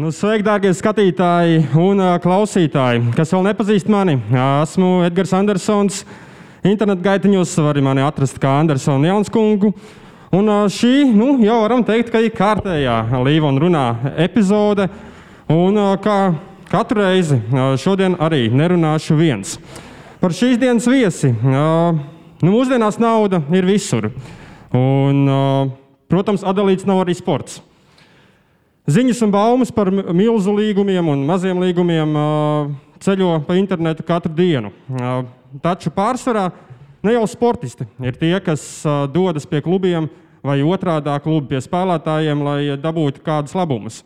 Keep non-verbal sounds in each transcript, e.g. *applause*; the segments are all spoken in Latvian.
Nu, sveiki, darbie skatītāji un klausītāji, kas vēl nepazīst mani. Esmu Edgars Andersons. Internet gaitiņos var mani atrast kā Andersona Janskungu. Un šī, nu, jau varam teikt, ka ir kārtējā Līvona runā epizode. Un kā katru reizi šodien arī nerunāšu viens. Par šīs dienas viesi. Nu, mūsdienās nauda ir visur. Un, protams, atdalīts nav arī sports. Ziņas un baumas par milzu līgumiem un maziem līgumiem ceļo pa internetu katru dienu. Taču pārsvarā ne jau sportisti ir tie, kas dodas pie klubiem vai otrādi klubi pie spēlētājiem, lai dabūtu kādus labumus.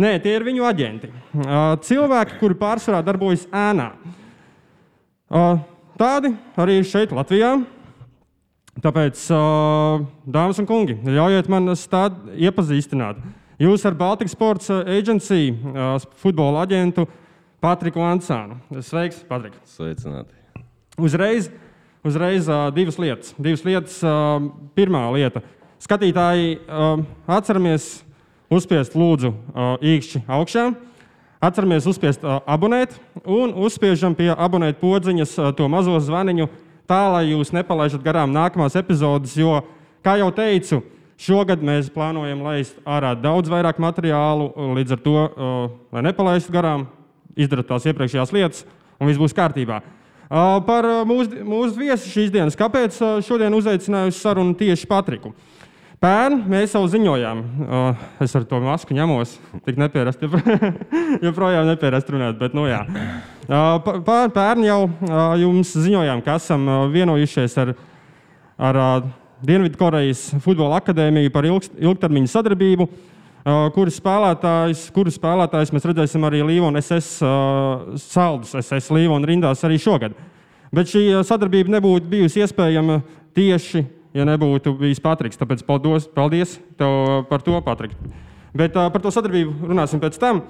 Nē, tie ir viņu aģenti. Cilvēki, kuri pārsvarā darbojas ēnā. Tādi arī šeit, Latvijā. Tāpēc, dāmas un kungi, ļaujiet man tādu iepazīstināt. Jūs ar Baltikas Sports Agency futbola aģentu Patriku Ansānu. Sveiks, Patrik. Sveicināti. Uzreiz, uzreiz divas lietas. Divas lietas. Pirmā lieta. Skatītāji, atceramies uzspiest lūdzu īkšķi augšā. Atceramies uzspiest abonēt un uzspiežam pie abonēt podziņas to mazo zvaniņu tā, lai jūs nepalaižat garām nākamās epizodes, jo, kā jau teicu, Šogad mēs plānojam laist ārā daudz vairāk materiālu, līdz ar to, lai nepalaistu garām, izdarot tās iepriekšējās lietas, un viss būs kārtībā. Par mūsu, mūsu viesi šīs dienas, kāpēc šodien uzaicināju sarunu tieši Patriku. Pērn mēs jau ziņojām, es ar to masku ņemos, tik nepierast, *laughs* joprojām nepierast runāt, bet nu jā. Pērn jau jums ziņojām, ka esam vienojušies ar, ar Dienvidkorejas futbola akadēmiju par ilgst, ilgtermiņa sadarbību, kuras spēlētājs, kuru spēlētājs mēs redzēsim arī Līvona SS saldus, SS Līvona rindās arī šogad. Bet šī sadarbība nebūtu bijusi iespējama tieši, ja nebūtu bijis Patriks. Tāpēc paldies, paldies tev par to, Patrik. Bet par to sadarbību runāsim pēc tam.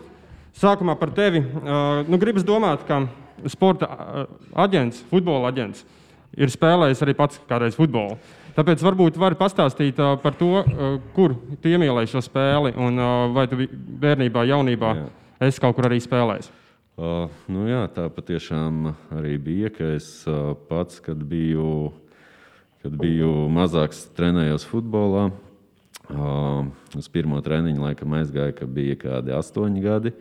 Sākumā par tevi. Nu, gribas domāt, ka sporta aģents, futbola aģents, ir spēlējis arī pats kādreiz futbolu. Tāpēc varbūt vari pastāstīt uh, par to, uh, kur tu iemīlēji šo spēli un uh, vai tu bērnībā, jaunībā jā. esi kaut kur arī spēlējis. Uh, nu jā, tā patiešām arī bija, ka es uh, pats, kad biju, kad biju mazāks, trenējos futbolā. Uh, uz pirmo treniņu laikam aizgāju, ka bija kādi astoņi gadi.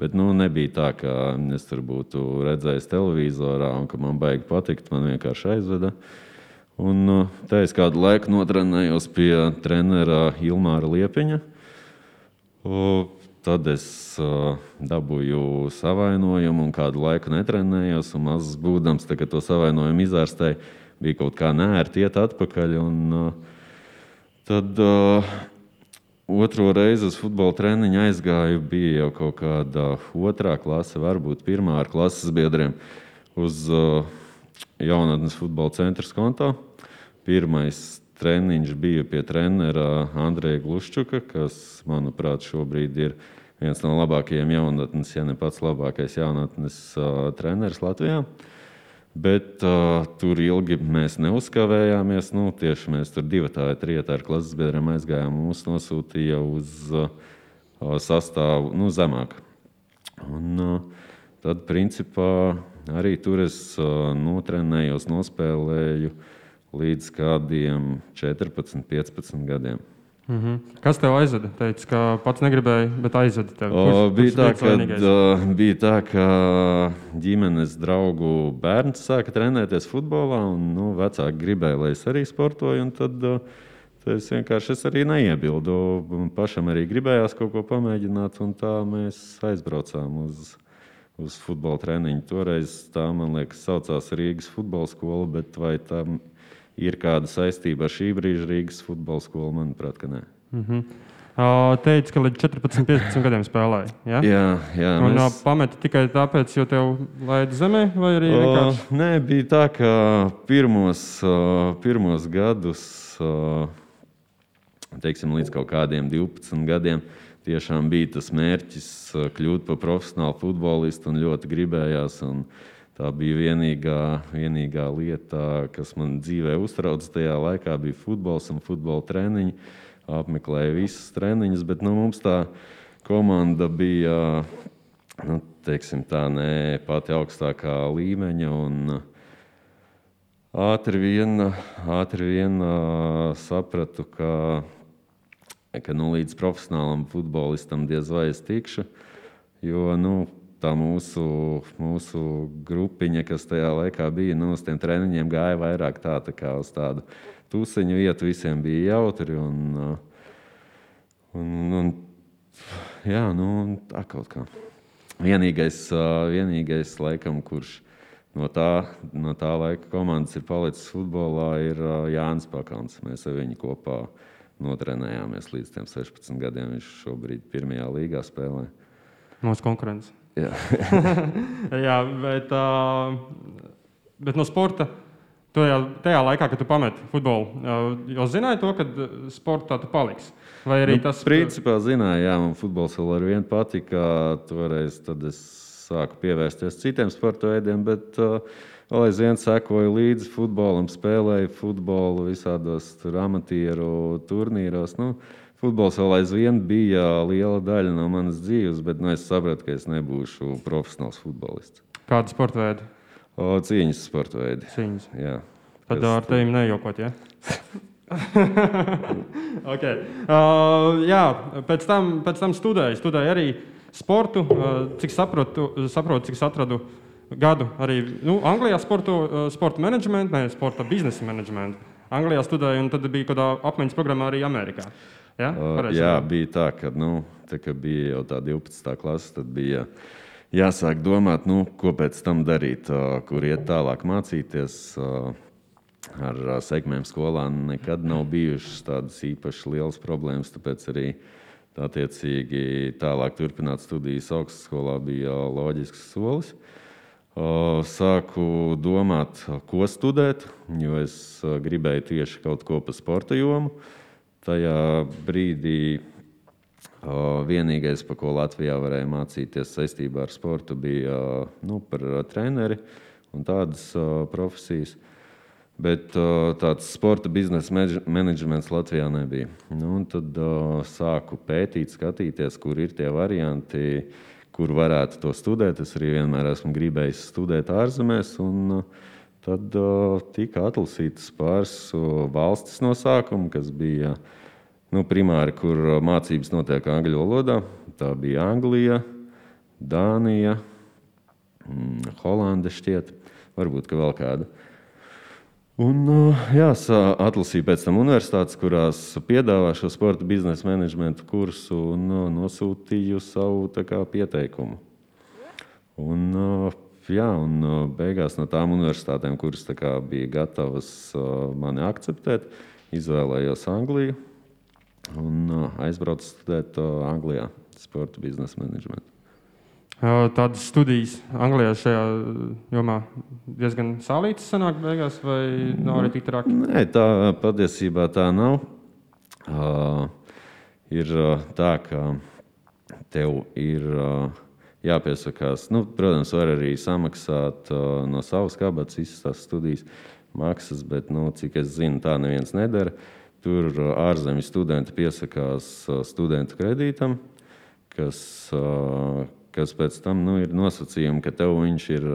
Bet nu, nebija tā, ka es tur būtu redzējis televizorā un ka man baigi patikt. Man vienkārši aizveda. Uh, Un, uh, tā es kādu laiku notrenējos pie trenera Ilmāra Liepiņa. Tad es dabūju savainojumu un kādu laiku netrenējos. Mazs būdams, kad to savainojumu izārstēju, bija kaut kā nērti iet atpakaļ. Un, tad otro reizi uz futbola treniņu aizgāju. Bija jau kaut kāda otrā klase, varbūt pirmā ar klases biedriem. Uz, uh, jaunatnes futbola centra konto. Pirmais treniņš bija pie trenera Andreja Gluščuka, kas, manuprāt, šobrīd ir viens no labākajiem jaunatnes, ja ne pats labākais jaunatnes uh, treneris Latvijā. Bet uh, tur ilgi mēs neuzkavējāmies. Nu, tieši mēs tur divi vai trīs ar klases biedriem aizgājām. Mūs nosūtīja uz uh, sastāvu nu, zemāk. Un, uh, tad, principā, Arī tur es notrenējos, nospēlēju līdz kādiem 14, 15 gadiem. Mm -hmm. Kas tev aizveda? Teici, ka pats negribēji, bet aizveda tevi. Kurš, bija, tā, kad, uh, bija tā, ka ģimenes draugu bērns sāka trenēties futbolā, un nu, vecāki gribēja, lai es arī sportoju. Tad, uh, tad es vienkārši es arī neiebildu. Pašam arī gribējās kaut ko pamēģināt, un tā mēs aizbraucām uz uz futbola treniņu. Toreiz tā, man liekas, saucās Rīgas futbola skola, bet vai tam ir kāda saistība ar šī brīža Rīgas futbola skolu? Manuprāt, ka nē. Mm -hmm. Uh, teica, ka līdz 14, 15 gadiem spēlēja. Ja? Jā, jā. Un mēs... uh, pameti tikai tāpēc, jo tev laida zemē, vai arī vienkārši? Uh, nē, bija tā, ka pirmos, uh, pirmos gadus, uh, teiksim, līdz kaut kādiem 12 gadiem, uh, tiešām bija tas mērķis uh, kļūt par profesionālu futbolistu un ļoti gribējās. Un tā bija vienīgā, vienīgā lieta, kas man dzīvē uztrauca tajā laikā, bija futbols un futbola treniņi. Apmeklēju visas treniņus, bet nu, mums tā komanda bija nu, teiksim, tā, ne pati augstākā līmeņa. Un, Ātri vien, ātri vien sapratu, ka, ka nu, līdz profesionālam futbolistam diez vai es tikšu. Jo nu, tā mūsu, mūsu grupiņa, kas tajā laikā bija, nu, uz tiem treniņiem gāja vairāk tā, tā kā uz tādu tusiņu vietu. Visiem bija jautri. Un, un, un, jā, nu, tā kaut kā. Vienīgais, vienīgais laikam, kurš no tā, no tā laika komandas ir palicis futbolā, ir Jānis Pakauns. Mēs ar viņu kopā notrenējāmies līdz 16 gadiem. Viņš šobrīd pirmajā līgā spēlē. Mūsu konkurence. Jā, *laughs* Jā bet, uh, bet no sporta. Tajā, tajā laikā, kad tu pameti futbolu, jau zināji to, ka sportā tu paliksi. Vai arī nu, tas Principā zināja, jā, man futbols vēl ar vienu patika. Toreiz tad es sāku pievērsties citiem sporta veidiem, bet uh, vēl aizvien sekoju līdzi futbolam, spēlēju futbolu visādos tur amatieru turnīros. Nu, Futbols vēl aizvien bija liela daļa no manas dzīves, bet nu, es sapratu, ka es nebūšu profesionāls futbolists. Kāda sporta veida? O, cīņas sporta veidi. Cīņas. Jā. Tad Kas ar tevi nejokot, ja? *laughs* okay. uh, jā, pēc tam, pēc tam studēju. Studēju arī sportu. Uh, cik saprotu, saprotu, cik es atradu gadu arī nu, Anglijā sportu, uh, sporta menedžmentu, ne sporta biznesa menedžmentu. Anglijā studēju, un tad bija kāda apmaiņas programma arī Amerikā. Ja? Pareizi jā, saprotu? bija tā, ka, nu, tā, ka bija jau tā 12. klase, tad bija jāsāk domāt, nu, ko pēc tam darīt, uh, kur iet tālāk mācīties. Uh, Ar segmēm skolā nekad nav bijušas tādas īpaši lielas problēmas, tāpēc arī attiecīgi tālāk turpināt studijas augstskolā bija loģisks solis. Sāku domāt, ko studēt, jo es gribēju tieši kaut ko par sporta jomu. Tajā brīdī vienīgais, pa ko Latvijā varēja mācīties saistībā ar sportu, bija nu, par treneri un tādas profesijas. Bet tāds sporta biznesa menedž- menedžments Latvijā nebija. Nu, tad sāku pētīt, skatīties, kur ir tie varianti, kur varētu to studēt. Es arī vienmēr esmu gribējis studēt ārzemēs. Un, uh, tad tika atlasītas pāris valstis no sākuma, kas bija nu, primāri, kur mācības notiek angļu valodā. Tā bija Anglija, Dānija, mm, Holanda šķiet, varbūt vēl kāda. Un, jā, atlasīju pēc tam universitātes, kurās piedāvā šo sporta biznesa menedžmenta kursu un nosūtīju savu kā, pieteikumu. Un, jā, un uh, beigās no tām universitātēm, kuras tā bija gatavas uh, mani akceptēt, izvēlējos Angliju un uh, aizbraucu studēt Anglijā sporta biznesa menedžmentu. Tādas studijas Anglijā šajā jomā diezgan sālītas sanāk beigās, vai nav arī tik traki? Nē, tā patiesībā tā nav. Uh, ir tā, ka tev ir uh, jāpiesakās. Nu, protams, var arī samaksāt uh, no savas kabatas tās studijas maksas, bet, nu, cik es zinu, tā neviens nedara. Tur uh, ārzemju studenti piesakās uh, studentu kredītam, kas, uh, kas pēc tam nu, ir nosacījumi, ka tev viņš ir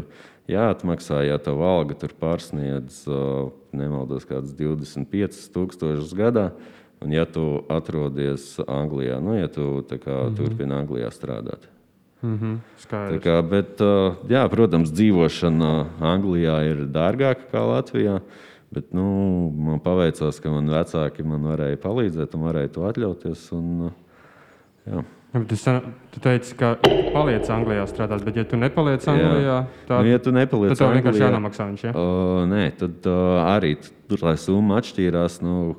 jāatmaksā, ja tev alga tur pārsniedz, uh, nemaldos, kāds 25,000 gadā. Un, ja tu atrodies Anglijā, nu, ja tu tā kā, mm -hmm. turpini Anglijā strādāt. Mm -hmm. Skaidrs. kā, bet, jā, protams, dzīvošana Anglijā ir dārgāka nekā Latvijā. Bet, nu, man paveicās, ka man vecāki man varēja palīdzēt un varēja to atļauties. Un, jā. Bet sen- tu teici, ka paliec Anglijā strādāt, bet ja tu nepaliec Anglijā, tad, nu, ja tu nepaliec tad tev vienkārši jānomaksā viņš. Ja? Uh, nē, tad uh, arī tur tā summa atšķīrās. Nu,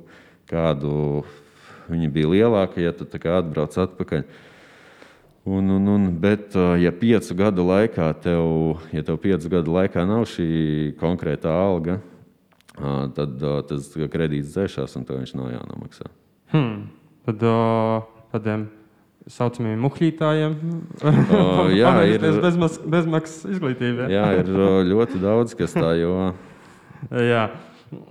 kādu viņa bija lielāka, ja tu atbrauc atpakaļ. Un, un, un, bet, uh, ja piecu gadu laikā tev, ja tev piecu gadu laikā nav šī konkrētā alga, uh, tad uh, tas kredīts dzēšās un tev viņš nav jānomaksā. Hmm. Tad uh, tādiem saucamiem muhļītājiem O, *laughs* jā, ir- bezmaksas, bezmaksas izglītība. Jā, ir uh, ļoti daudz, kas tā jo. *laughs* Jā.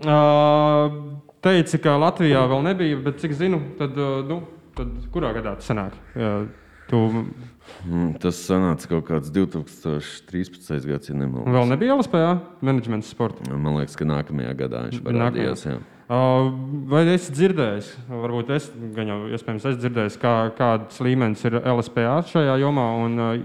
Uh, teici, ka Latvijā vēl nebija, bet cik zinu, tad, uh, nu, tad kurā gadā tas sanāk? Jā, Tu Mm, Tas sanāca kaut kāds 2013. gads, ja nemaldos. vēl nebija LSPA menedžments sporta. Man liekas, ka nākamajā gadā viņš parādījās. jā. Uh, Vai esi dzirdējis, varbūt es gan jau iespējams esmu dzirdējis, kā, kāds līmenis ir LSPA šajā jomā, un uh,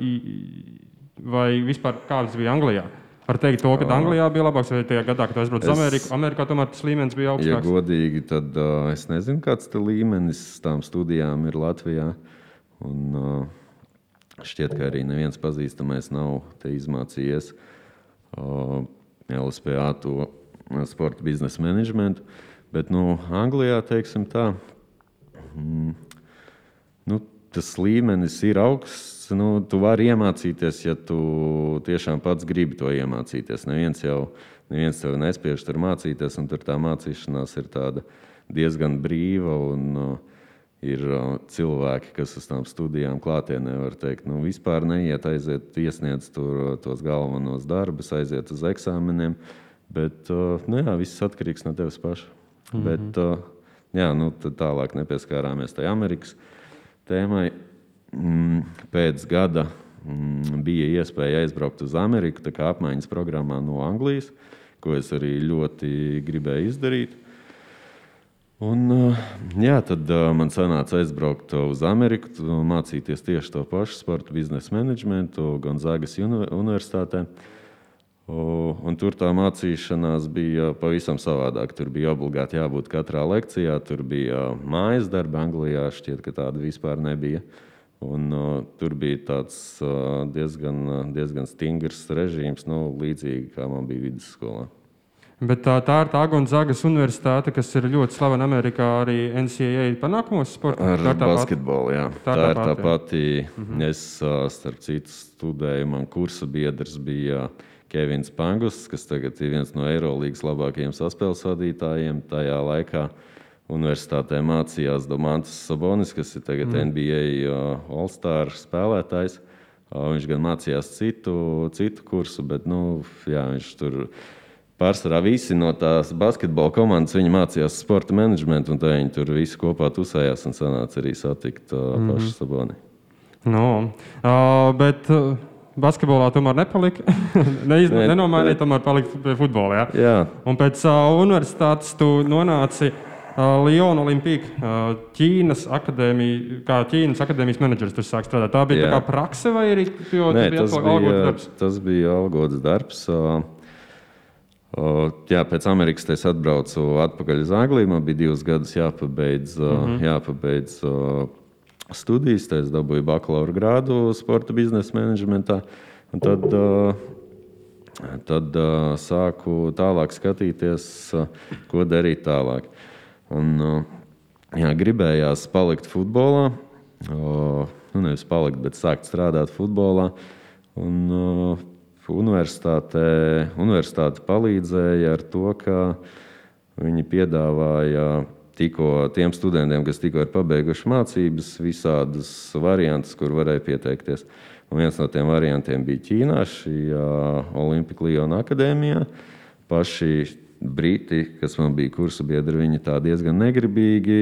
vai vispār kāds bija Anglijā? Var teikt, to, ka Anglijā bija labāks, vai tajā gadā, kad tu aizbrauc uz Es- Ameriku, Amerikā tomēr tas līmenis bija Ja augstāks. godīgi, tad uh, es nezinu, kāds tas līmenis tām studijām ir Latvijā. Un, šķiet, ka arī neviens pazīstamais nav izmācījies LSPA to sporta biznesa menedžmentu. Bet nu, Anglijā, teiksim tā, mm, nu, tas līmenis ir augsts. Nu, tu vari iemācīties, ja tu tiešām pats gribi to iemācīties. Neviens jau neviens tev nespiež tur mācīties, un tur tā mācīšanās ir diezgan brīva. Un, uh, ir cilvēki, kas uz tām studijām klātienē var teikt, nu, vispār neiet, aiziet, iesniedz tur tos galvenos darbus, aiziet uz eksāmeniem. Bet nu, jā, viss atkarīgs no tevis paša. Mm -hmm. Bet, jā, nu, tālāk nepieskārāmies tai Amerikas tēmai. Mm, Pēc gada mm, bija iespēja aizbraukt uz Ameriku, tā kā apmaiņas programmā no Anglijas, ko es arī ļoti gribēju izdarīt. Un, uh, jā, tad uh, man sanāca aizbraukt uz Ameriku, mācīties tieši to pašu sporta biznesa menedžmentu Gonzagas uni- universitātē. Un tur tā mācīšanās bija pavisam savādāk. Tur bija obligāti jābūt katrā lekcijā, tur bija mājas darbi. Anglijā šķiet, ka tāda vispār nebija. Un, uh, tur bija tāds uh, diezgan, diezgan stingrs režīms, nu, līdzīgi kā man bija vidusskolā. Bet tā, tā ir tā Gonzagas universitāte, kas ir ļoti slavena Amerikā arī NCAA panākumos sportā. Ar Tā basketbolu, jā. Tā Tā, ir tā pati. Mm -hmm. Es, starp citu, studēju, man kursa biedrs bija Kevins Pangus, kas tagad ir viens no Eirolandes labākajiem saspēles vadītājiem. Tajā laikā universitātē mācījās Domantas Sabonis, kas ir tagad mm. NBA All-Star spēlētājs. Viņš gan mācījās citu, citu kursu, bet nu, jā, viņš tur Pārsvarā visi no tās basketbola komandas mācījās sporta menedžmentu, un tā viņi tur visi kopā tusējās un sanāca arī satikt uh, mm -hmm. pašu Saboni. No, uh, bet uh, basketbolā tomēr nepalika. *laughs* Neiz, Nē. nenomainīja, tomēr palika pie futbola. Jā. Jā, Un pēc uh, universitātes tu nonāci uh, Lionu Olimpīku, uh, Ķīnas akadēmija, kā Ķīnas akadēmijas menedžers. Tur sāk strādāt. Tā bija tā prakse vai arī Nē, bija tas, atkal algots bija, darbs? tas bija algots darbs. ā, Jā, pēc Amerikas es atbraucu atpakaļ uz Angliju. Man bija divus gadus jāpabeidz, mm. -hmm. jāpabeidz studijas. Tad es dabūju bakalaura grādu sporta biznesa menedžmentā. Tad, tad sāku tālāk skatīties, ko darīt tālāk. Un, jā, gribējās palikt futbolā. Nu, nevis palikt, bet sākt strādāt futbolā. Un, uh, universitāte, universitāte palīdzēja ar to, ka viņi piedāvāja tikko tiem studentiem, kas tikko ir pabeiguši mācības, visādus variantus, kur varēja pieteikties. Un viens no tiem variantiem bija Ķīnā, šī uh, Olimpika Liona akadēmijā. Paši brīti, kas man bija kursu biedri, viņi tā diezgan negribīgi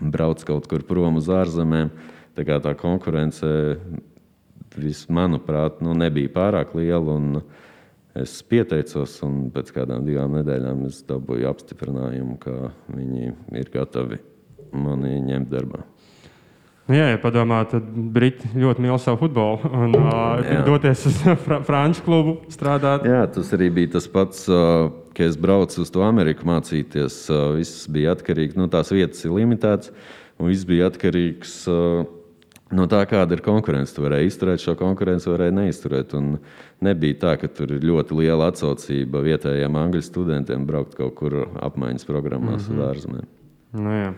brauc kaut kur prom uz ārzemēm. Tā kā tā konkurence, vis, manuprāt, nu, nebija pārāk liela. un Es pieteicos, un pēc kādām divām nedēļām es dabūju apstiprinājumu, ka viņi ir gatavi mani ņemt darbā. Nu, jā, ja padomā, tad Briti ļoti mīl savu futbolu un uh, doties uz *laughs* fr franču klubu strādāt. Jā, tas arī bija tas pats, ā, kad es braucu uz to Ameriku mācīties. ā, Viss bija atkarīgs no tās vietas, ir limitēts, un viss bija atkarīgs ā, no tā, kāda ir konkurence. Tu vari izturēt šo konkurenci, varēja neizturēt. Un nebija tā, ka tur ir ļoti liela atsaucība vietējiem angļu studentiem braukt kaut kur apmaiņas programmās mm -hmm. uz ārzemēm. Nu, jā.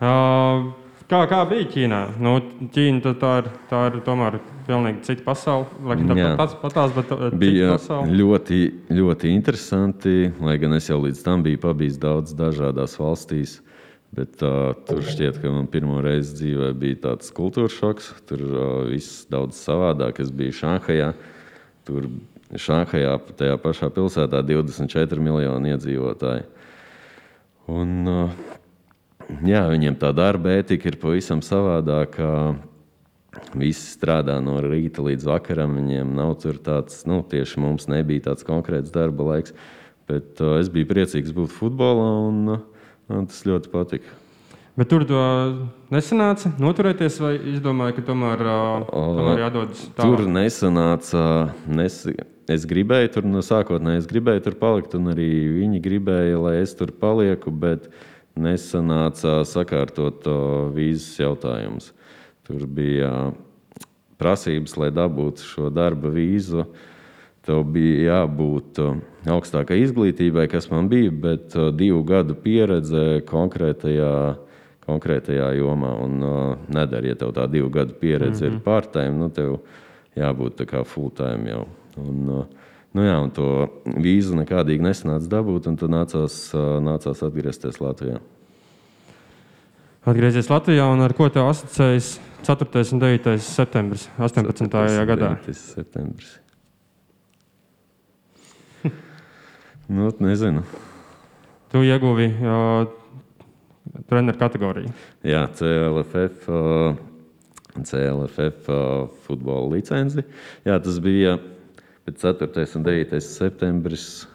uh, kā, kā bija Ķīnā? Nu, Ķīna tā, ir, tā ir tomēr pilnīgi cita pasaule. Lai gan tā Jā. pats patās, bet bija ļoti, ļoti interesanti. Lai gan es jau līdz tam biju pabijis daudz dažādās valstīs. Bet, uh, tur šķiet, ka man pirmo reizi dzīvē bija tāds kultūras šoks. Tur uh, viss daudz savādāk. Es biju Šanhajā. Tur Šanhajā, tajā pašā pilsētā, 24 miljoni iedzīvotāji. Un, uh, jā, viņiem tā darba etika ir pavisam savādāka. visi strādā no rīta līdz vakaram. Viņiem nav tur tāds, nu, tieši mums nebija tāds konkrēts darba laiks. Bet uh, es biju priecīgs būt futbolā, un uh, man tas ļoti patika. Bet tur nesanāca noturēties, vai izdomāja, ka tomēr, uh, tomēr jādodas tālāk? Tur nesanāca. Nes, es gribēju tur no sākotnēji, es gribēju tur palikt, un arī viņi gribēja, lai es tur palieku, bet nesanāca sakārtot uh, vīzas jautājumus. Tur bija prasības, lai dabūtu šo darba vīzu. Tev bija jābūt augstākai izglītībai, kas man bija, bet divu gadu pieredze konkrētajā konkrētajā jomā. Un, uh, nedara, ja tev tā divu gadu pieredze mm -hmm. ir mhm. part-time, nu, tev jābūt tā kā full-time jau. Un, uh, Nu jā, un to vīzu nekādīgi nesanāca dabūt, un tad nācās, uh, nācās atgriezties Latvijā. Atgriezties Latvijā, un ar ko te asociējas 4. un 9. septembris 18. 4. gadā? septembris. Nu, nezinu. Tu ieguvi uh, treneru kategoriju. Jā, CLFF, CLFF futbola licenci. Jā, tas bija 4. un 9. septembris.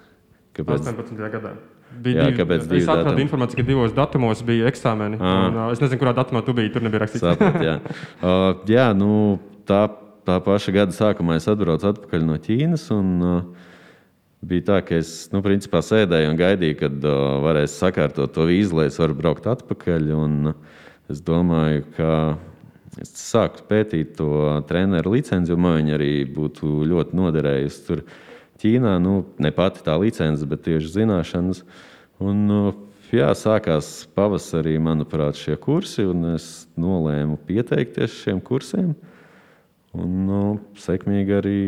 Kāpēc? 18. gadā. Bija jā, divi, kāpēc? Es atradu datumi? informāciju, ka divos datumos bija eksāmeni. Un, uh, es nezinu, kurā datumā tu biji. Tur nebija rakstīts. Saprat, jā, *laughs* uh, jā nu, tā, tā paša gada sākumā es atbraucu atpakaļ no Ķīnas. Un, uh, bija tā, ka es nu, principā, sēdēju un gaidīju, kad uh, varēs sakārtot to vīzu, lai es varu braukt atpakaļ. Un, uh, es domāju, ka es sāku pētīt to treneru licenci, un man viņa arī būtu ļoti noderējusi tur Ķīnā. Nu, ne pati tā licence, bet tieši zināšanas. Un, uh, jā, sākās pavasarī, manuprāt, šie kursi, un es nolēmu pieteikties šiem kursiem. Un nu, sekmīgi arī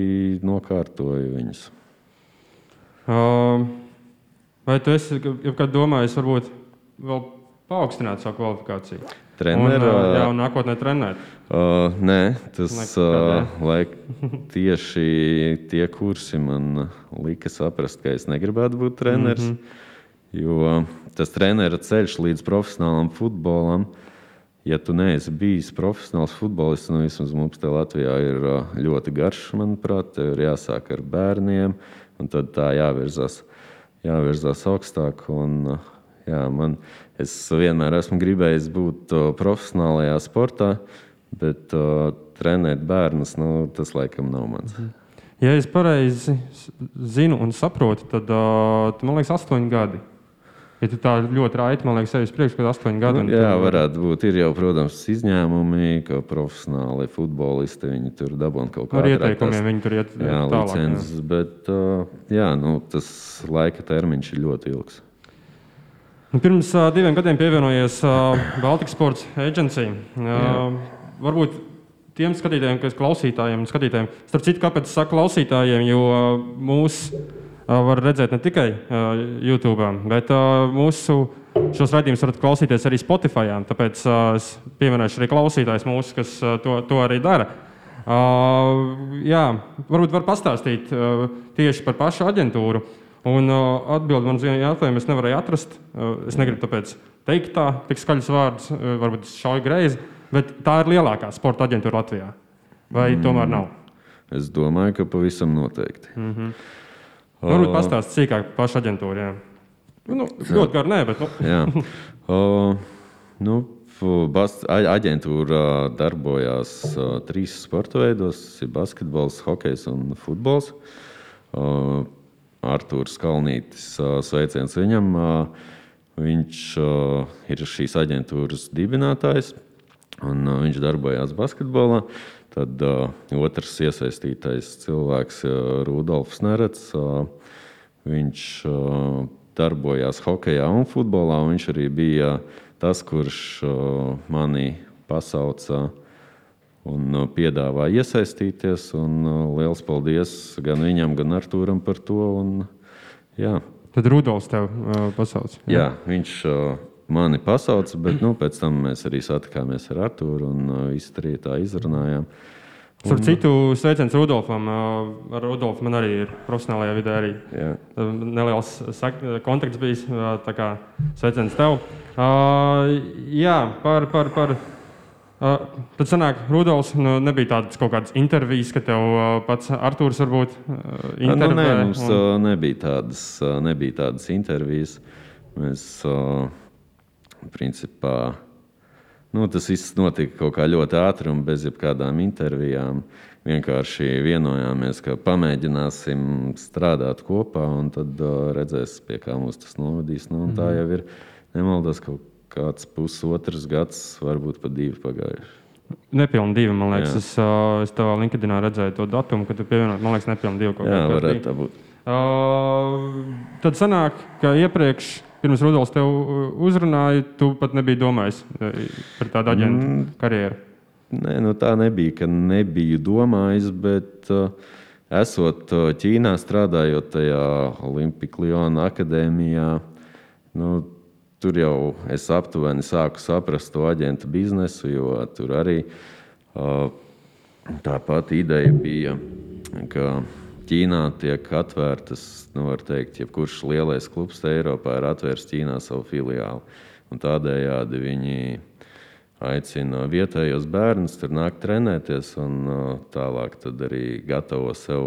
nokārtoju viņus. Vai tu esi jebkad domājis, varbūt vēl paaugstināt savu kvalifikāciju? Treneru, un, jā, un nākotnē trenēt? Uh, nē, tas uh, laik, tieši tie kursi man lika saprast, ka es negribētu būt treneris. Mm -hmm. Jo tas treneru ceļš līdz profesionālam futbolam, ja tu neesi bijis profesionāls futbolists, nu vismaz mums te Latvijā ir ļoti garš, manuprāt, ir jāsāk ar bērniem. Uh, un tad tā jāvirzās, jāvirzās augstāk. Un, jā, man, es vienmēr esmu gribējis būt profesionālajā sportā, bet uh, trenēt bērnus, nu, tas laikam nav mans. Mhm. Ja es pareizi zinu un saprotu, tad uh, man liekas, astoņi gadi. Ja tu tā ļoti raiti, man liekas, sevis priekš, kad astoņi gadi. Nu, jā, varētu būt. Ir jau, protams, izņēmumi, ka profesionāli futbolisti viņi tur dabūna kaut kādu ieteikumiem. Viņi tur iet jā, tālāk, licences, jā. bet uh, jā, nu, tas laika termiņš ir ļoti ilgs. Nu, pirms uh, diviem gadiem pievienojies uh, Baltikas Sports Agency. Uh, varbūt tiem skatītājiem, kas klausītājiem un skatītājiem, starp citu, kāpēc es saku klausītājiem, jo uh, mūsu var redzēt ne tikai YouTube, bet mūsu šos raidījumus varat klausīties arī Spotify. Tāpēc es pieminēšu arī klausītājus mūsu, kas to, to arī dara. Jā, varbūt var pastāstīt tieši par pašu aģentūru. Un atbildi man uz vienu jautājumu es nevarēju atrast. Es negribu tāpēc teikt tā, tik skaļus vārdus, varbūt es šauju greizi, bet tā ir lielākā sporta aģentūra Latvijā. Vai mm, tomēr nav? Es domāju, ka pavisam noteikti. Mm -hmm. Varbūt pastāstīt sīkāk par pašu aģentūru. Jā. Nu, ļoti garu, nē, bet. Nu. jā. O, nu, aģentūra darbojās uh, trīs sporta veidos - basketbols, hokejs un futbols. Uh, Arthurs Kalnītis, uh, sveiciens viņam. Uh, viņš uh, ir šīs aģentūras dibinātājs un uh, viņš darbojās basketbolā. Tad uh, otrs iesaistītais cilvēks, uh, Rudolfs Nerets, uh, viņš uh, darbojās hokeja un futbolā. Un viņš arī bija tas, kurš uh, mani pasauca un uh, piedāvāja iesaistīties. Un, uh, liels paldies gan viņam, gan Artūram par to. Un, jā. Tad Rudolfs tev uh, pasauca. Jā, jā viņš uh, mani pasauca, bet nu, pēc tam mēs arī satikāmies ar Artūru un uh, visi trīs tā izrunājām. Starp citu, sveiciens Rudolfam. Uh, ar Rudolfu man arī ir profesionālajā vidē arī jā. Uh, neliels kontakts bijis. Tā kā sveiciens tev. Uh, jā, par, par, par Uh, tad sanāk, Rudolf, nu, nebija tādas kaut kādas intervijas, ka tev uh, pats Artūrs varbūt uh, Nu, nē, intervē. mums un- nebija tādas, nebija tādas intervijas. Mēs, uh, principā, nu, tas viss notika kaut kā ļoti ātri un bez jebkādām intervijām. Vienkārši vienojāmies, ka pamēģināsim strādāt kopā, un tad uh, redzēs, pie kā mums tas novadīs. Nu, tā jau ir nemaldos kaut kāds pusotrs gads, varbūt pat divi pagājuši. Nepilni divi, man liekas. Jā. Es, uh, es tavā LinkedInā redzēju to datumu, kad tu pievienojies. Man liekas, nepilni divi. kaut Jā, varētu tā būt. Uh, tad sanāk, ka iepriekš, pirms Rudolf tev uh, uzrunāja, tu pat nebiji domājis uh, par tādu aģentu mm. karjeru. Nē, nu tā nebija, ka nebiju domājis, bet uh, esot uh, Ķīnā, strādājot tajā Olimpikliona akadēmijā, nu, tur jau es aptuveni sāku saprast to aģentu biznesu, jo tur arī uh, tā pati ideja bija, ka Ķīnā tiek atvērtas, nu, var teikt, jebkurš lielais klubs Eiropā ir atvērs Ķīnā savu filiāli. Un tādējādi viņi aicina vietējos bērnus tur nākt trenēties, un uh, tālāk tad arī gatavo sev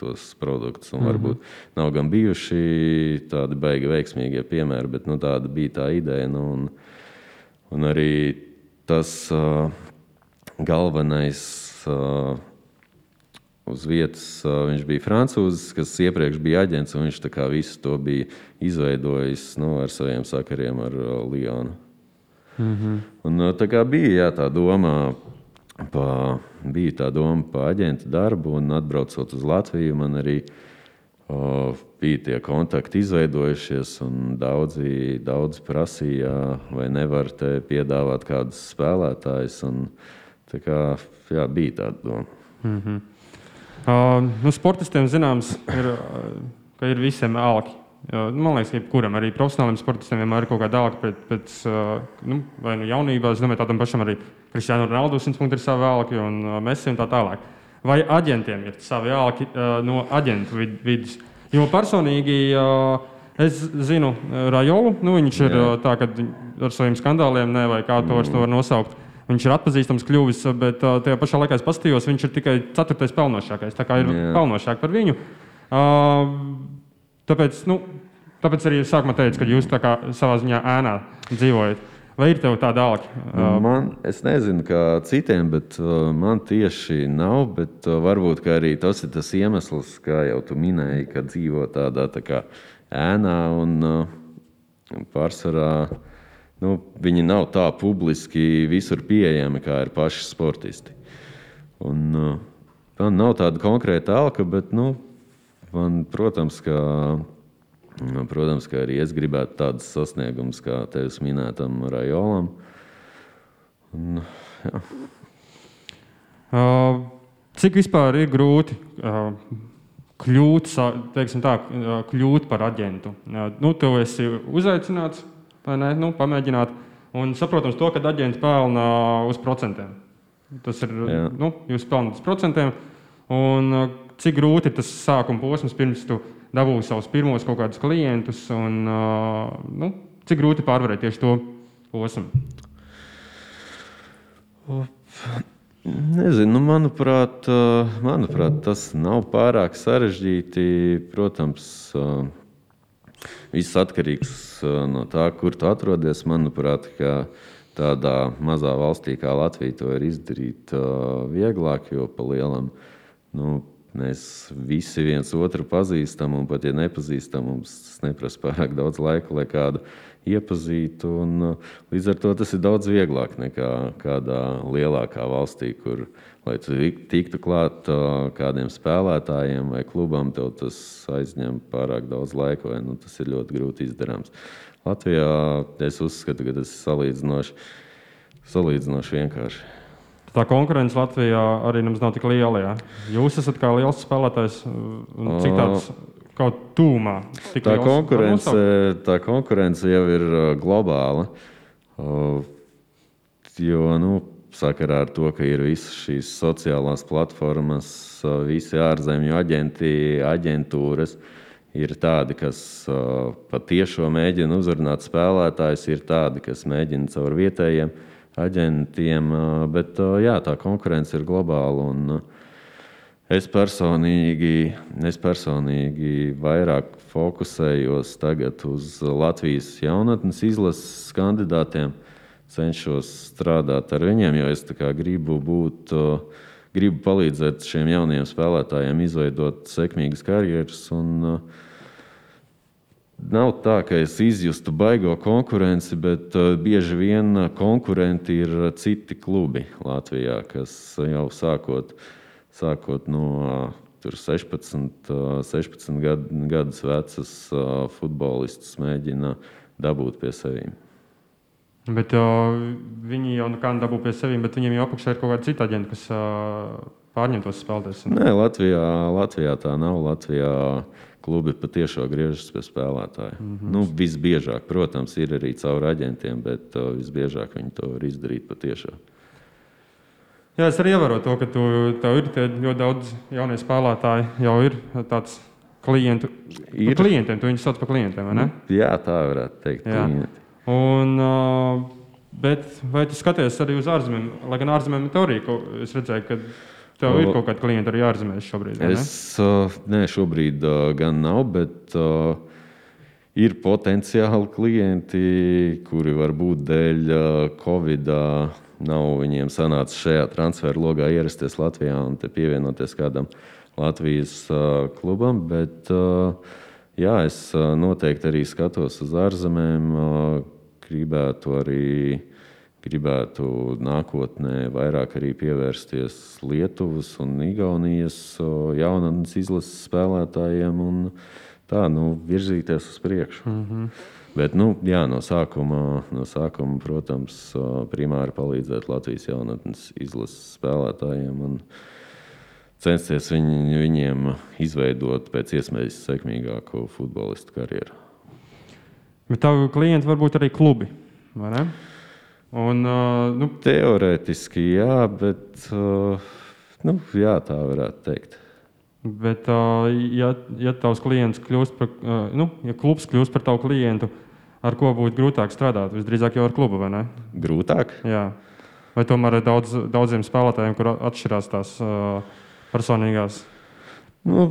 tos produktus. Un varbūt nav gan bijuši tādi baigi veiksmīgie piemēri, bet nu, tāda bija tā ideja. Nu, un, un arī tas uh, galvenais. Uh, Uz vietas viņš bija francūzis, kas iepriekš bija aģents, un viņš visu to bija izveidojis nu, ar saviem sakariem ar Lionu. Un, uh, tā kā bija jā, tā doma, pa, bija tā doma par aģentu darbu, un atbraucot uz Latviju, man arī uh, bija tie kontakti izveidojušies, un daudzi, daudzi prasīja, vai nevar te piedāvāt kādus spēlētājus. Un, tā kā, jā, bija tāda doma. Uh, nu, sportistiem zināms, ir, ka ir visiem ālki. Uh, man liekas, ka jebkuram arī profesionāliem sportistiem vienmēr ir kaut kāda ālka pēc, pēc nu, vai nu jaunībā. Es domāju, tādam pašam arī Kristiānam Ronaldu 100 punkti ir savi ālki un Messi un tā tālāk. Vai aģentiem ir savi uh, no aģentu vid vidus? Jo personīgi es zinu Rajolu, nu, viņš ir Jā. tā, ka ar saviem skandāliem, ne, vai kā to vairs to var nosaukt. Viņš ir atpazīstams kļuvis, bet uh, tajā pašā laikā es paskatījos, viņš ir tikai ceturtais pelnošākais. Tā kā ir Jā. pelnošāk par viņu. Uh, tāpēc, nu, tāpēc arī sākumā teicu, ka jūs kā savā ziņā ēnā dzīvojat. Vai ir tev tāda alka? Nu, Man, es nezinu, kā citiem, bet uh, man tieši nav. Bet uh, varbūt arī tas ir tas iemesls, kā jau tu minēji, ka dzīvo tādā tā kā ēnā un uh, pārsvarā nu, viņi nav tā publiski visur pieejami, kā ir paši sportisti. Un, uh, man nav tāda konkrēta alka, bet nu, man, protams, ka Nu, Protams, ka arī es gribētu tādus sasniegumus, kā tevis minētam Rajolam. Un, jā. Uh, cik vispār ir grūti uh, kļūt, teiksim tā, uh, kļūt par aģentu? Uh, nu, tu esi uzaicināts? Nu, pamēģināt. Un, saprotams, to, ka aģents pelna uz procentiem. Tas ir Jā. nu, jūs pelnāt uz procentiem. Un, uh, cik grūti ir tas sākuma posms, pirms tu dabūji savus pirmos kaut kādus klientus, un uh, nu, cik grūti pārvarēt tieši to posmu? Nezinu, nu, manuprāt, ā, manuprāt, tas nav pārāk sarežģīti. Protams, viss atkarīgs ā, no tā, kur tu atrodies. Manuprāt, tādā mazā valstī kā Latvija to ir izdarīt ā, vieglāk, jo pa lielam nu, mēs visi viens otru pazīstam, un pat ja nepazīstam, mums tas neprasa pārāk daudz laika, lai kādu iepazītu. Un, uh, līdz ar to tas ir daudz vieglāk nekā kādā lielākā valstī, kur, lai tu tik- tiktu klāt uh, kādiem spēlētājiem vai klubam, tev tas aizņem pārāk daudz laika, vai nu, tas ir ļoti grūti izdarāms. Latvijā es uzskatu, ka tas ir salīdzinoši, salīdzinoši vienkārši. Tā konkurence Latvijā arī nemaz nav tik liela. Jā. Jūs esat kā liels spēlētājs, un cik tāds kaut tūmā. Tik Tā liels konkurence, tā konkurence jau ir uh, globāla. Uh, Jo nu, sakarā ar to, ka ir visas šīs sociālās platformas, uh, visi ārzemju aģenti, aģentūras, ir tādi, kas uh, patiešām mēģina uzrunāt spēlētājus, ir tādi, kas mēģina caur vietējiem aģentiem. Bet jā, tā konkurence ir globāla. Un, Es personīgi, es personīgi vairāk fokusējos uz Latvijas jaunatnes izlases kandidātiem. Cenšos strādāt ar viņiem, jo es gribu būt, gribu palīdzēt šiem jauniem spēlētājiem izveidot sekmīgas karjeras. Un, Nav tā, ka es izjustu baigo konkurenci, bet bieži vien konkurenti ir citi klubi Latvijā, kas jau sākot no sākot no 16, 16 gad, gadus vecas futbolistus mēģina dabūt pie sevis. Bet uh, viņi jau nekādu dabū pie sevis, bet viņiem jau apakšā ir kaut kāda cita aģenta, kas uh, pārņem tos spēlētājus. Nē, Latvijā, Latvijā tā nav. Latvijā klubi patiešām griežas pie spēlētāja. Mm -hmm. nu, visbiežāk, protams, ir arī caur aģentiem, bet uh, visbiežāk viņi to var izdarīt patiešām. Jā, es arī ievēroju to, ka tu, tev ir ļoti daudz jaunie spēlētāji, jau ir tāds klientu. Ir klientiem, tu viņus sauc par klientiem, vai ne? Mm, jā, tā varētu teikt. Jā. Un, uh, bet vai tu skaties arī uz ārzemēm? Lai gan ārzemēm ir teorija, ka es redzēju, ka tev o, ir kaut kāda klienta arī ārzemēs šobrīd. Es, uh, nē, šobrīd uh, gan nav, bet uh, ir potenciāli klienti, kuri varbūt dēļ uh, Covid-19 nav viņiem sanācis šajā transferu logā ierasties Latvijā un pievienoties kādam Latvijas uh, klubam. Bet, uh, jā, es uh, noteikti arī skatos uz ārzemēm. Gribētu arī gribētu nākotnē vairāk arī pievērsties Lietuvas un Igaunijas jaunatnes izlases spēlētājiem un tā nu, virzīties uz priekšu. Mm -hmm. Bet, nu, jā, no, sākuma, no sākuma, protams, primāri palīdzēt Latvijas jaunatnes izlases spēlētājiem un censties viņ, viņiem izveidot pēc iespējas sekmīgāku futbolistu karjeru. Bet tavi klienti var būt arī klubi? Un, uh, nu... Teorētiski jā, bet uh, nu, jā, tā varētu teikt. Bet, uh, ja, ja tavs klients kļūst par, uh, nu, ja klubs kļūst par tavu klientu, uh, ar ko būtu grūtāk strādāt? Visdrīzāk jau ar klubu, vai ne? Grūtāk? Jā. Vai tomēr ir daudz, daudziem spēlētājiem, kur atšķirās tās uh, personīgās? Nu,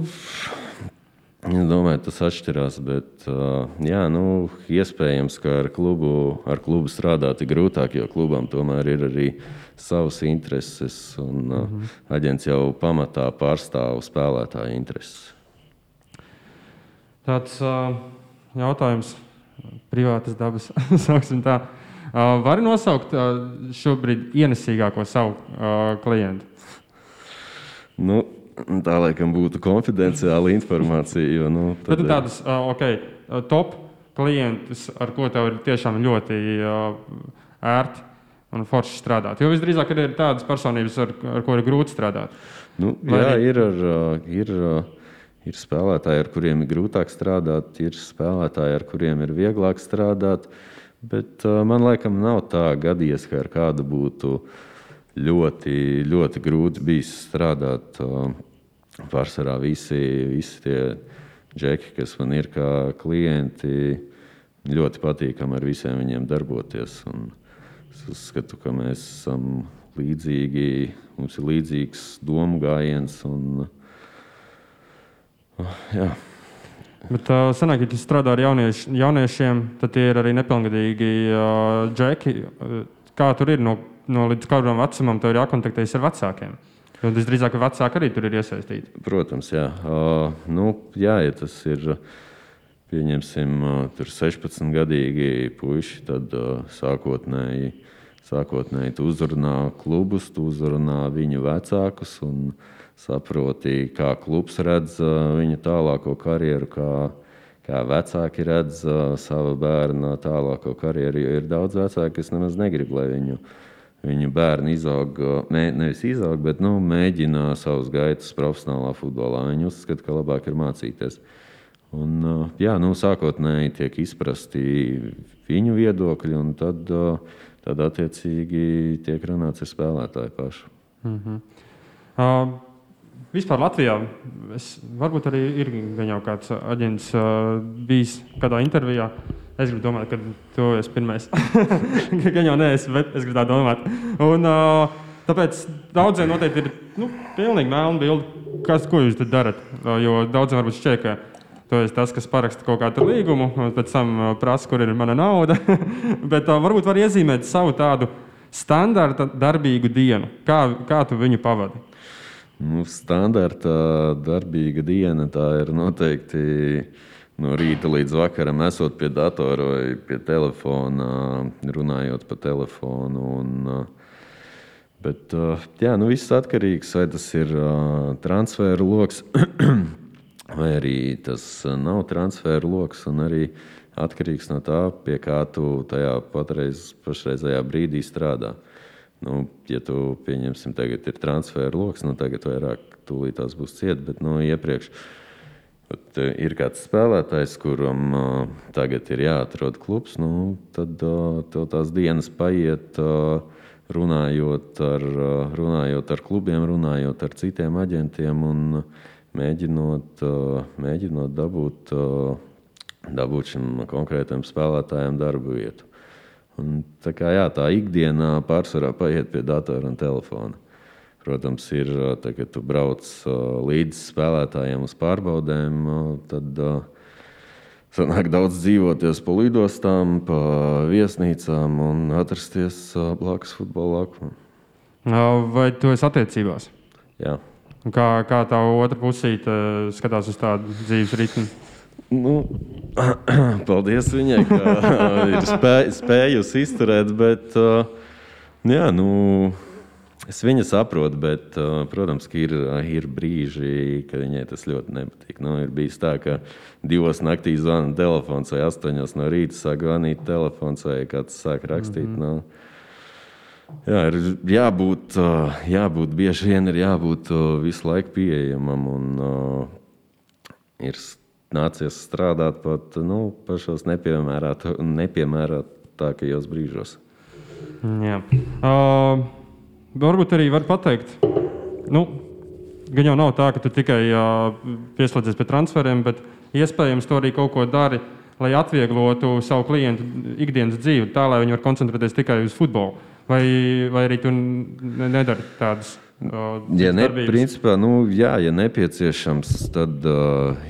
es domāju, tas atšķirās, bet uh, jā, nu, iespējams, ka ar klubu, ar klubu strādāt ir grūtāk, jo klubam tomēr ir arī savas intereses, un uh, mm -hmm. aģents jau pamatā pārstāv spēlētāju intereses. Tāds uh, jautājums privātas dabas. *laughs* uh, Vari nosaukt uh, šobrīd ienesīgāko savu uh, klientu? Nu, tā laikam būtu konfidenciāla informācija. Jo, nu, tad ir tādas uh, okay, top klientus, ar ko tev ir tiešām ļoti uh, ērti un forši strādāt. Jo visdrīzāk ir tādas personības, ar, ar ko ir grūti strādāt. Nu, Vai jā, arī... ir. Ar, ir Ir spēlētāji, ar kuriem ir grūtāk strādāt, ir spēlētāji, ar kuriem ir vieglāk strādāt. Bet uh, man laikam nav tā gadījies, ka ar kādu būtu ļoti, ļoti grūti bijis strādāt. Uh, pārsvarā visi, visi tie džeki, kas man ir kā klienti, ļoti patīkami ar visiem viņiem darboties. Un es uzskatu, ka mēs esam līdzīgi, mums ir līdzīgs domu gājiens. Un, uh, Jā. Bet uh, senāk, ja strādā ar jaunieš, jauniešiem, tad tie ir arī nepilngadīgi uh, džeki. Kā tur ir no, no līdz kādam vecumam, tev ir jākontaktējas ar vecākiem? Jo visdrīzāk, ka vecāki arī tur ir iesaistīti. Protams, jā. Uh, nu, jā, ja tas ir pieņemsim, uh, 16 gadīgi puiši, tad uh, sākotnēji, sākotnēji tu uzrunā klubus, tu uzrunā viņu vecākus. Un, uh, saproti, kā klubs redz viņa tālāko karjeru, kā, kā vecāki redz savu bērnu tālāko karjeru. Jo ir daudz vecāku, kas nemaz negrib, lai viņu, viņu bērni izaug, ne, nevis izaug, bet nu, mēģina savus gaitas profesionālā futbolā. Viņi uzskata, ka labāk ir mācīties. Un, jā, nu, sākotnēji tiek izprasti viņu viedokļi, un tad, tad attiecīgi tiek runāts ar spēlētāju pašu. Mm -hmm. uh, Vispār Latvijā es, varbūt arī ir jau kāds aģents uh, bijis kādā intervijā. Es gribu domāt, ka tu esi pirmais. *laughs* Gan jau neesi, bet es gribu tā domāt. Un, uh, tāpēc daudziem noteikti ir nu, pilnīgi melna bilde, kas, ko jūs darat. Uh, jo daudziem varbūt šķiet, ka tu esi tas, kas paraksta kaut kādu līgumu, un pēc tam uh, prasa, kur ir mana nauda. *laughs* bet uh, varbūt var iezīmēt savu tādu standarta darbīgu dienu. Kā, kā tu viņu pavadi? Nu, standarta darbīga diena tā ir noteikti no rīta līdz vakaram, esot pie datora vai pie telefona, runājot pa telefonu. Un, bet jā, nu, viss atkarīgs, vai tas ir transferu lokus, *clears throat* vai arī tas nav transferu lokus. Arī atkarīgs no tā, pie kā tu tajā patreiz, pašreizējā brīdī strādā. Nu, ja tu pieņemsim, tagad ir transfera lokus, nu, tagad vairāk tūlīt tās būs cieta, bet nu, iepriekš bet, ir kāds spēlētājs, kuram uh, tagad ir jāatrod klubs, nu, tad uh, tās dienas paiet. Uh, runājot ar, runājot ar klubiem, runājot ar citiem aģentiem un mēģinot, mēģinot dabūt, dabūt šim konkrētam spēlētājam darbu vietu. Un, tā, kā, jā, tā ikdienā pārsvarā paiet pie datora un telefona. Protams, ir tā, kad tu brauc līdzi spēlētājiem uz pārbaudēm, tad sanāk daudz dzīvoties pa lidostām, pa viesnīcām un atrasties blakus futbola laukumam. Vai tu esi attiecībās? Jā. Kā, kā tā otra pusīte skatās uz tādu dzīves ritmu? Nu, *clears throat* paldies viņai, ka *laughs* ir spēj, spējusi izturēt, bet jā, nu, es viņu saprotu, bet, protams, ka ir, ir brīži, kad viņai tas ļoti nepatīk. Nu, ir bijis tā, ka divos naktī zvana telefons vai astoņos no rīta sāk zvanīt telefons vai kāds sāk rakstīt. Mm -hmm. nu, Jā, ir jābūt, jābūt bieži vien ir jābūt visu laiku pieejamam. Un, uh, ir nācies strādāt pat nu, pašos nepiemērotākajos brīžos. Jā. Uh, varbūt arī var pateikt, nu, gan jau nav tā, ka tu tikai uh, pieslēdzies pie transferiem, bet iespējams to arī kaut ko dari, lai atvieglotu savu klientu ikdienas dzīvi, tā lai viņi var koncentrēties tikai uz futbolu. Vai, vai arī tu nedari tādas Ja, ne, principā, nu, jā, ja nepieciešams, tad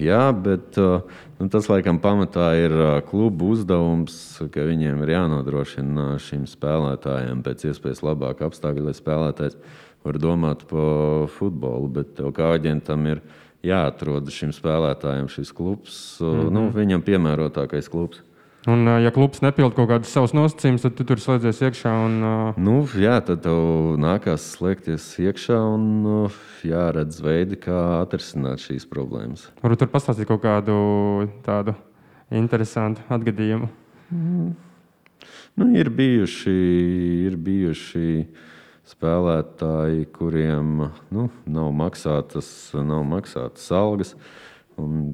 jā, bet nu, tas laikam pamatā ir klubu uzdevums, ka viņiem ir jānodrošina šim spēlētājiem pēc iespējas labāk apstākļi, lai spēlētājs var domāt par futbolu. Bet tev kā aģentam ir jāatrod šim spēlētājam šis klubs, mm -hmm. nu, viņam piemērotākais klubs. Un, ja klubs nepilda kaut kādus savus nosacījumus, tad tu tur slēdzies iekšā. Un, uh... nu, jā, tad tev nākās slēgties iekšā un uh, jāredz veidi, kā atrisināt šīs problēmas. Varbūt tur pastāstīt kaut kādu tādu interesantu atgadījumu. Mm. Nu, ir, bijuši, ir bijuši spēlētāji, kuriem nu, nav, maksātas, nav maksātas algas. Un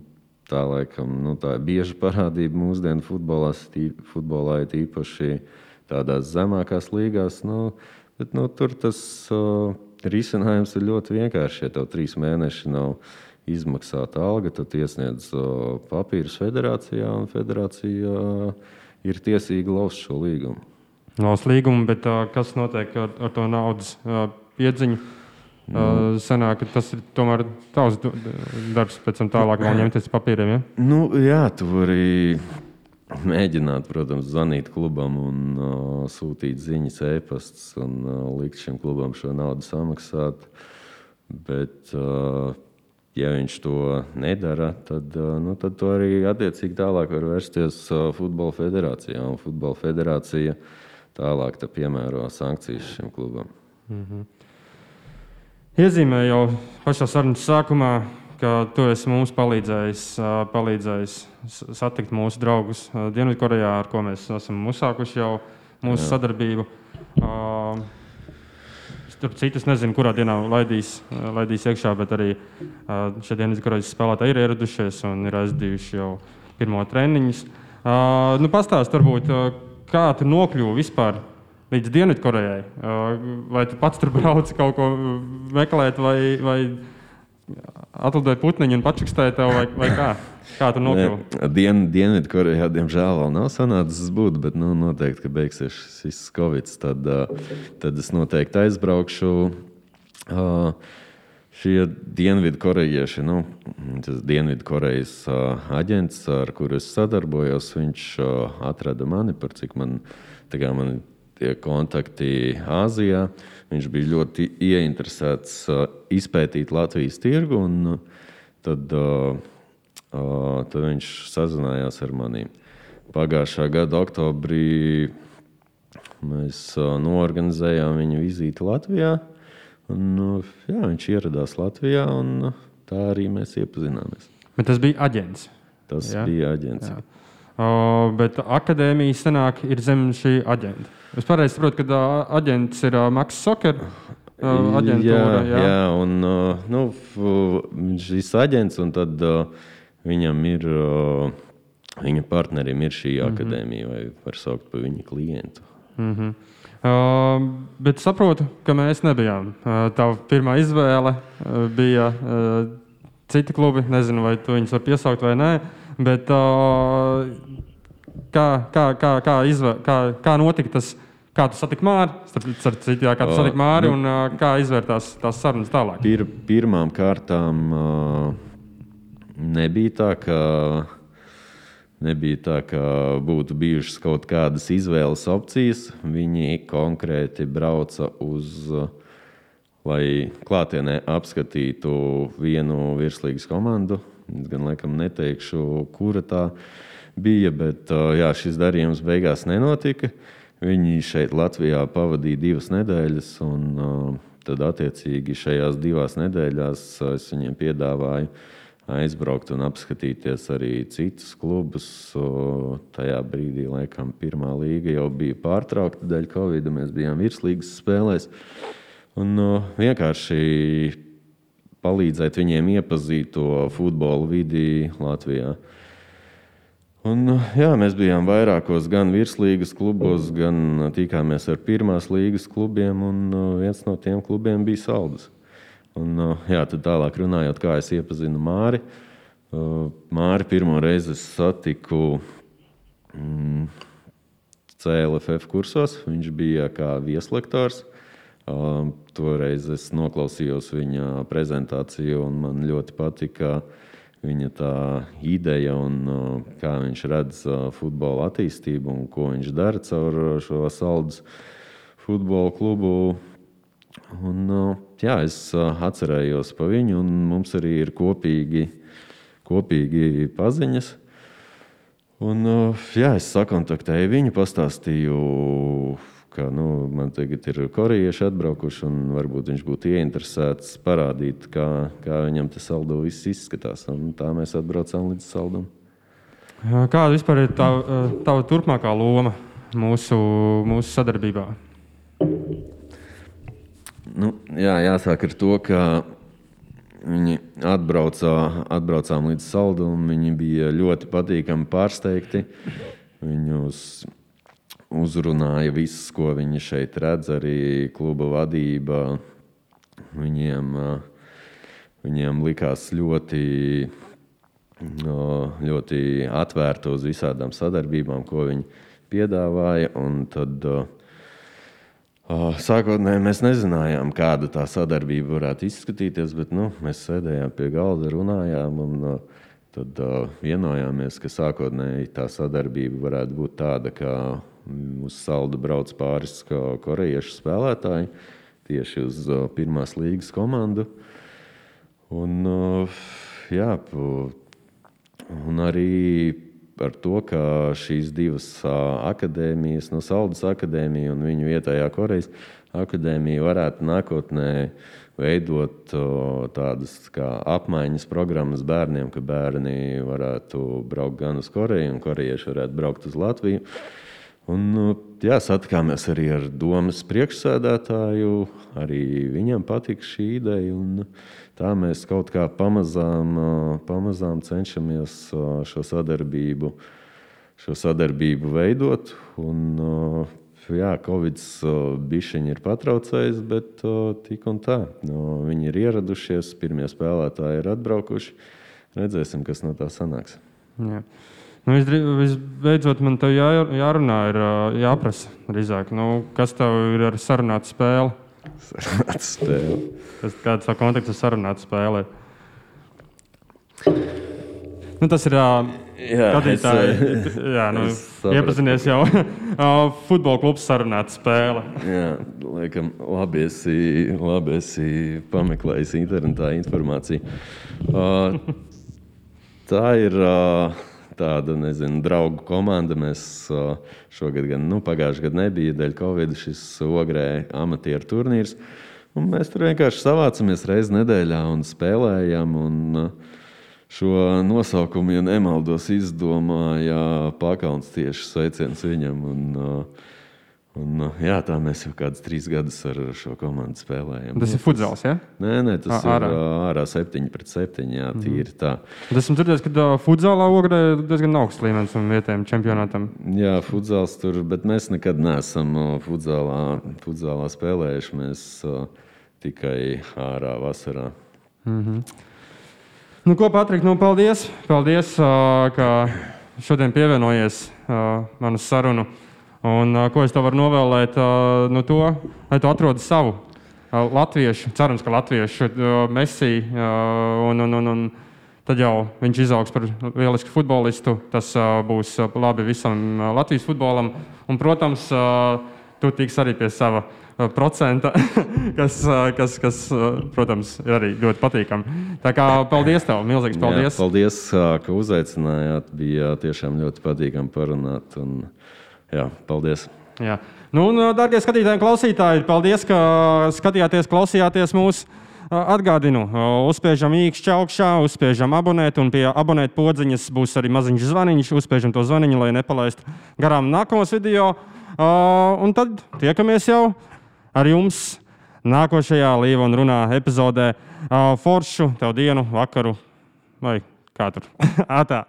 Tā, laikam, nu, tā bieža parādība mūsdienu futbolā, futbolā ir īpaši tādās zemākās līgās. Nu, bet, nu, tur tas uh, risinājums ir ļoti vienkāršs. Ja tev trīs mēneši nav izmaksāta alga, tad iesniedz uh, papīrus federācijā, un federācija uh, ir tiesīga lauzt šo līgumu. Lauzt līgumu, bet uh, kas notiek ar, ar to naudas uh, piedziņu? Uh, senāk, tas ir tomēr tavs darbs, pēc tam tālāk vēl ņemties papīriem. Ja? Nu, jā, tu vari mēģināt, protams, zvanīt klubam un uh, sūtīt ziņas, e-pastus un uh, likt šim klubam šo naudu samaksāt. Bet, uh, ja viņš to nedara, tad, uh, nu, tad to arī attiecīgi tālāk var vērsties uh, Futbola federācijā. Un Futbola federācija tālāk piemēro sankcijas šim klubam. Mm -hmm iezīmēju jau pašā sarunas sākumā, ka tu esi mums palīdzējis, palīdzējis satikt mūsu draugus Dienvidkorejā, ar ko mēs esam uzsākuši jau mūsu Jā. sadarbību. Tur citas nezinu, kurā dienā laidīs, laidīs iekšā, bet arī šie Dienvidkorejas spēlētāji ir ieradušies un ir aizdījuši jau pirmo treniņus. Nu, Pastāst, varbūt, kā tu nokļuvi vispār līdz Dienvidkorejai. Vai tu pats tur brauci kaut ko meklēt, vai, vai atlidot putniņu un pačakstēja tev, vai, vai kā? Kā tu nokļuvi? Dien, Dienvidkorejā, diemžēl, vēl nav sanācis būt, bet nu, noteikti, ka beigsies šis Covid. Tad, tad es noteikti aizbraukšu. Uh, šie dienvidkorejieši, nu, tas Dienvidkorejas uh, aģents, ar kuru es sadarbojos, viņš uh, atrada mani, par cik man, man tie kontakti Āzijā. Viņš bija ļoti ieinteresēts uh, izpētīt Latvijas tirgu, un uh, tad, uh, tad viņš sazinājās ar mani. Pagājušā gada oktobrī mēs norganizējām viņa vizīti Latvijā. Un, jā, viņš ieradās Latvijā, un tā arī mēs iepazināmies. Bet tas bija aģents. Tas jā? bija aģents. Jā. Uh, bet akadēmija senāk ir zem šī aģenta. Es pareizi saprotu, ka aģents ir uh, Maks Soker. Uh, aģentūra, jā, jā. jā, un uh, nu, šis aģents, un tad uh, viņam ir, uh, viņa partnerim ir šī -hmm. akadēmija, vai var saukt par viņa klientu. Mm -hmm. Uh, bet saprotu, ka mēs nebijām. Uh, tā pirmā izvēle uh, bija uh, citi klubi. Nezinu, vai tu viņus var piesaukt vai nē. Bet, uh, kā, kā, kā, kā, izvē, kā, kā notika tas? Kā tu satiki Māri? Starp citu, jā, kā tu satiki Māri nu, un uh, kā izvērtās tās sarunas tālāk? Pir, pirmām kārtām uh, nebija tā, ka, nebija tā, ka būtu bijušas kaut kādas izvēles opcijas. Viņi konkrēti brauca uz, lai klātienē apskatītu vienu virslīgas komandu Es gan laikam neteikšu, kura tā bija, bet jā, šis darījums beigās nenotika. Viņi šeit Latvijā pavadīja divas nedēļas, un tad attiecīgi šajās divās nedēļās es viņiem piedāvāju aizbraukt un apskatīties arī citus klubus. Tajā brīdī, laikam, pirmā līga jau bija pārtraukta dēļ Covid, mēs bijām virslīgas spēlēs. Un vienkārši palīdzēt viņiem iepazīt to futbola vidi Latvijā. Un, jā, mēs bijām vairākos gan virslīgas klubos, gan tikāmies ar pirmās līgas klubiem, un viens no tiem klubiem bija Saldus. Un, jā, tad tālāk runājot, kā es iepazinu Māri. Māri pirmo reizi satiku mm, CLFF kursos. Viņš bija kā vieslektors. Toreiz es noklausījos viņa prezentāciju, un man ļoti patika viņa tā ideja un kā viņš redz futbola attīstību un ko viņš dara caur šo saldus futbola klubu. Un, jā, es atcerējos par viņu, un mums arī ir kopīgi, kopīgi paziņas. Un, jā, es sakontaktēju viņu, pastāstīju ka nu, man tagad ir korejieši atbraukuši, un varbūt viņš būtu ieinteresēts parādīt, kā, kā viņam tas saldo viss izskatās. Un tā mēs atbraucām līdz saldam. Kāda vispār ir tā, tava turpmākā loma mūsu, mūsu sadarbībā? Nu, jā, jāsāk ar to, ka viņi atbraucā, atbraucām līdz saldumam. Viņi bija ļoti patīkami pārsteigti. Viņus uzrunāja viss, ko viņi šeit redz, arī kluba vadība. Viņiem, viņiem likās ļoti, ļoti atvērti uz visādām sadarbībām, ko viņi piedāvāja. Tad, Sākotnēji mēs nezinājām, kāda tā sadarbība varētu izskatīties, bet nu, mēs sēdējām pie galda, runājām. Un, tad uh, vienojāmies, ka sākotnēji tā sadarbība varētu būt tāda, ka Uz saldu brauc pāris korejiešu spēlētāji tieši uz pirmās līgas komandu. Un, jā, un arī par to, ka šīs divas akadēmijas, no Saudas akadēmija un viņu vietējā Korejas akadēmija, varētu nākotnē veidot tādas kā apmaiņas programmas bērniem, ka bērni varētu braukt gan uz Koreju, un korejieši varētu braukt uz Latviju. Un, nu, jā, satikāmies arī ar domas priekšsēdētāju. Arī viņam patika šī ideja. Tā mēs kaut kā pamazām, pamazām cenšamies šo sadarbību, šo sadarbību veidot. Un, jā, Covid bišķiņi ir patraucējis, bet tik un tā. Viņi ir ieradušies, pirmie spēlētāji ir atbraukuši. Redzēsim, kas no tā sanāks. Jā. Nu, visbeidzot, man te jā, jārunā, ir jāprasa drīzāk, nu, kas tev ir ar sarunātu spēli. Sarunātu spēli. Kas, kāds ir konteksts ar sarunātu spēli? Nu, tas ir skatītāji. Jā, nu, iepazinies jau futbola klubs sarunāta spēle. jā, laikam, labi esi, labi esi pameklējis internetā informāciju. Uh, tā ir. Uh, tāda nezinu, draugu komanda. Mēs šogad, gan nu, pagājušajā gadā nebija dēļ Covid šis ogrē amatieru turnīrs. Un mēs tur vienkārši savācamies reizes nedēļā un spēlējam. Un, Šo nosaukumu, ja nemaldos, izdomāja Pakauns tieši sveiciens viņam. Un, uh, Un, jā, tā mēs jau kādus trīs gadus ar šo komandu spēlējam. Tas ir futzāls, ja? Nē, nē tas ārā. ir ārā 7 pret 7. Jā, mhm. tīri tā. Bet esmu dzirdējis, ka futzālā ogrē ir diezgan augsts līmenis un vietējiem čempionātam. Jā, futzāls tur, bet mēs nekad neesam futzālā, futzālā spēlējuši. Mēs tikai ārā vasarā. Mm -hmm. Nu, ko, Patrik, nu, paldies, paldies ka šodien pievienojies manu sarunu. Un, ko es tev varu novēlēt? Nu to, lai tu atrodi savu latviešu, cerams, ka latviešu mesiju. Un, un, un, un tad jau viņš izaugs par lielisku futbolistu. Tas būs labi visam Latvijas futbolam. Un, protams, tu tiks arī pie sava procenta, *laughs* kas, kas, kas protams, ir arī ļoti patīkami. Tā kā paldies tev, milzīgs paldies. Jā, paldies, ka uzaicinājāt. Bija tiešām ļoti patīkami parunāt. Un... Jā, paldies! Jā. Nu, un, darbie skatītāji klausītāji, paldies, ka skatījāties, klausījāties mūsu. Atgādinu, uzspiežam īkšķi augšā, uzspiežam abonēt, un pie abonēt podziņas būs arī maziņš zvaniņš. Uzspiežam to zvaniņu, lai nepalaistu garām nākamos video. Un tad tiekamies jau ar jums nākošajā Līva un Runā epizodē. Foršu, tev dienu, vakaru vai tur. *laughs* Atā!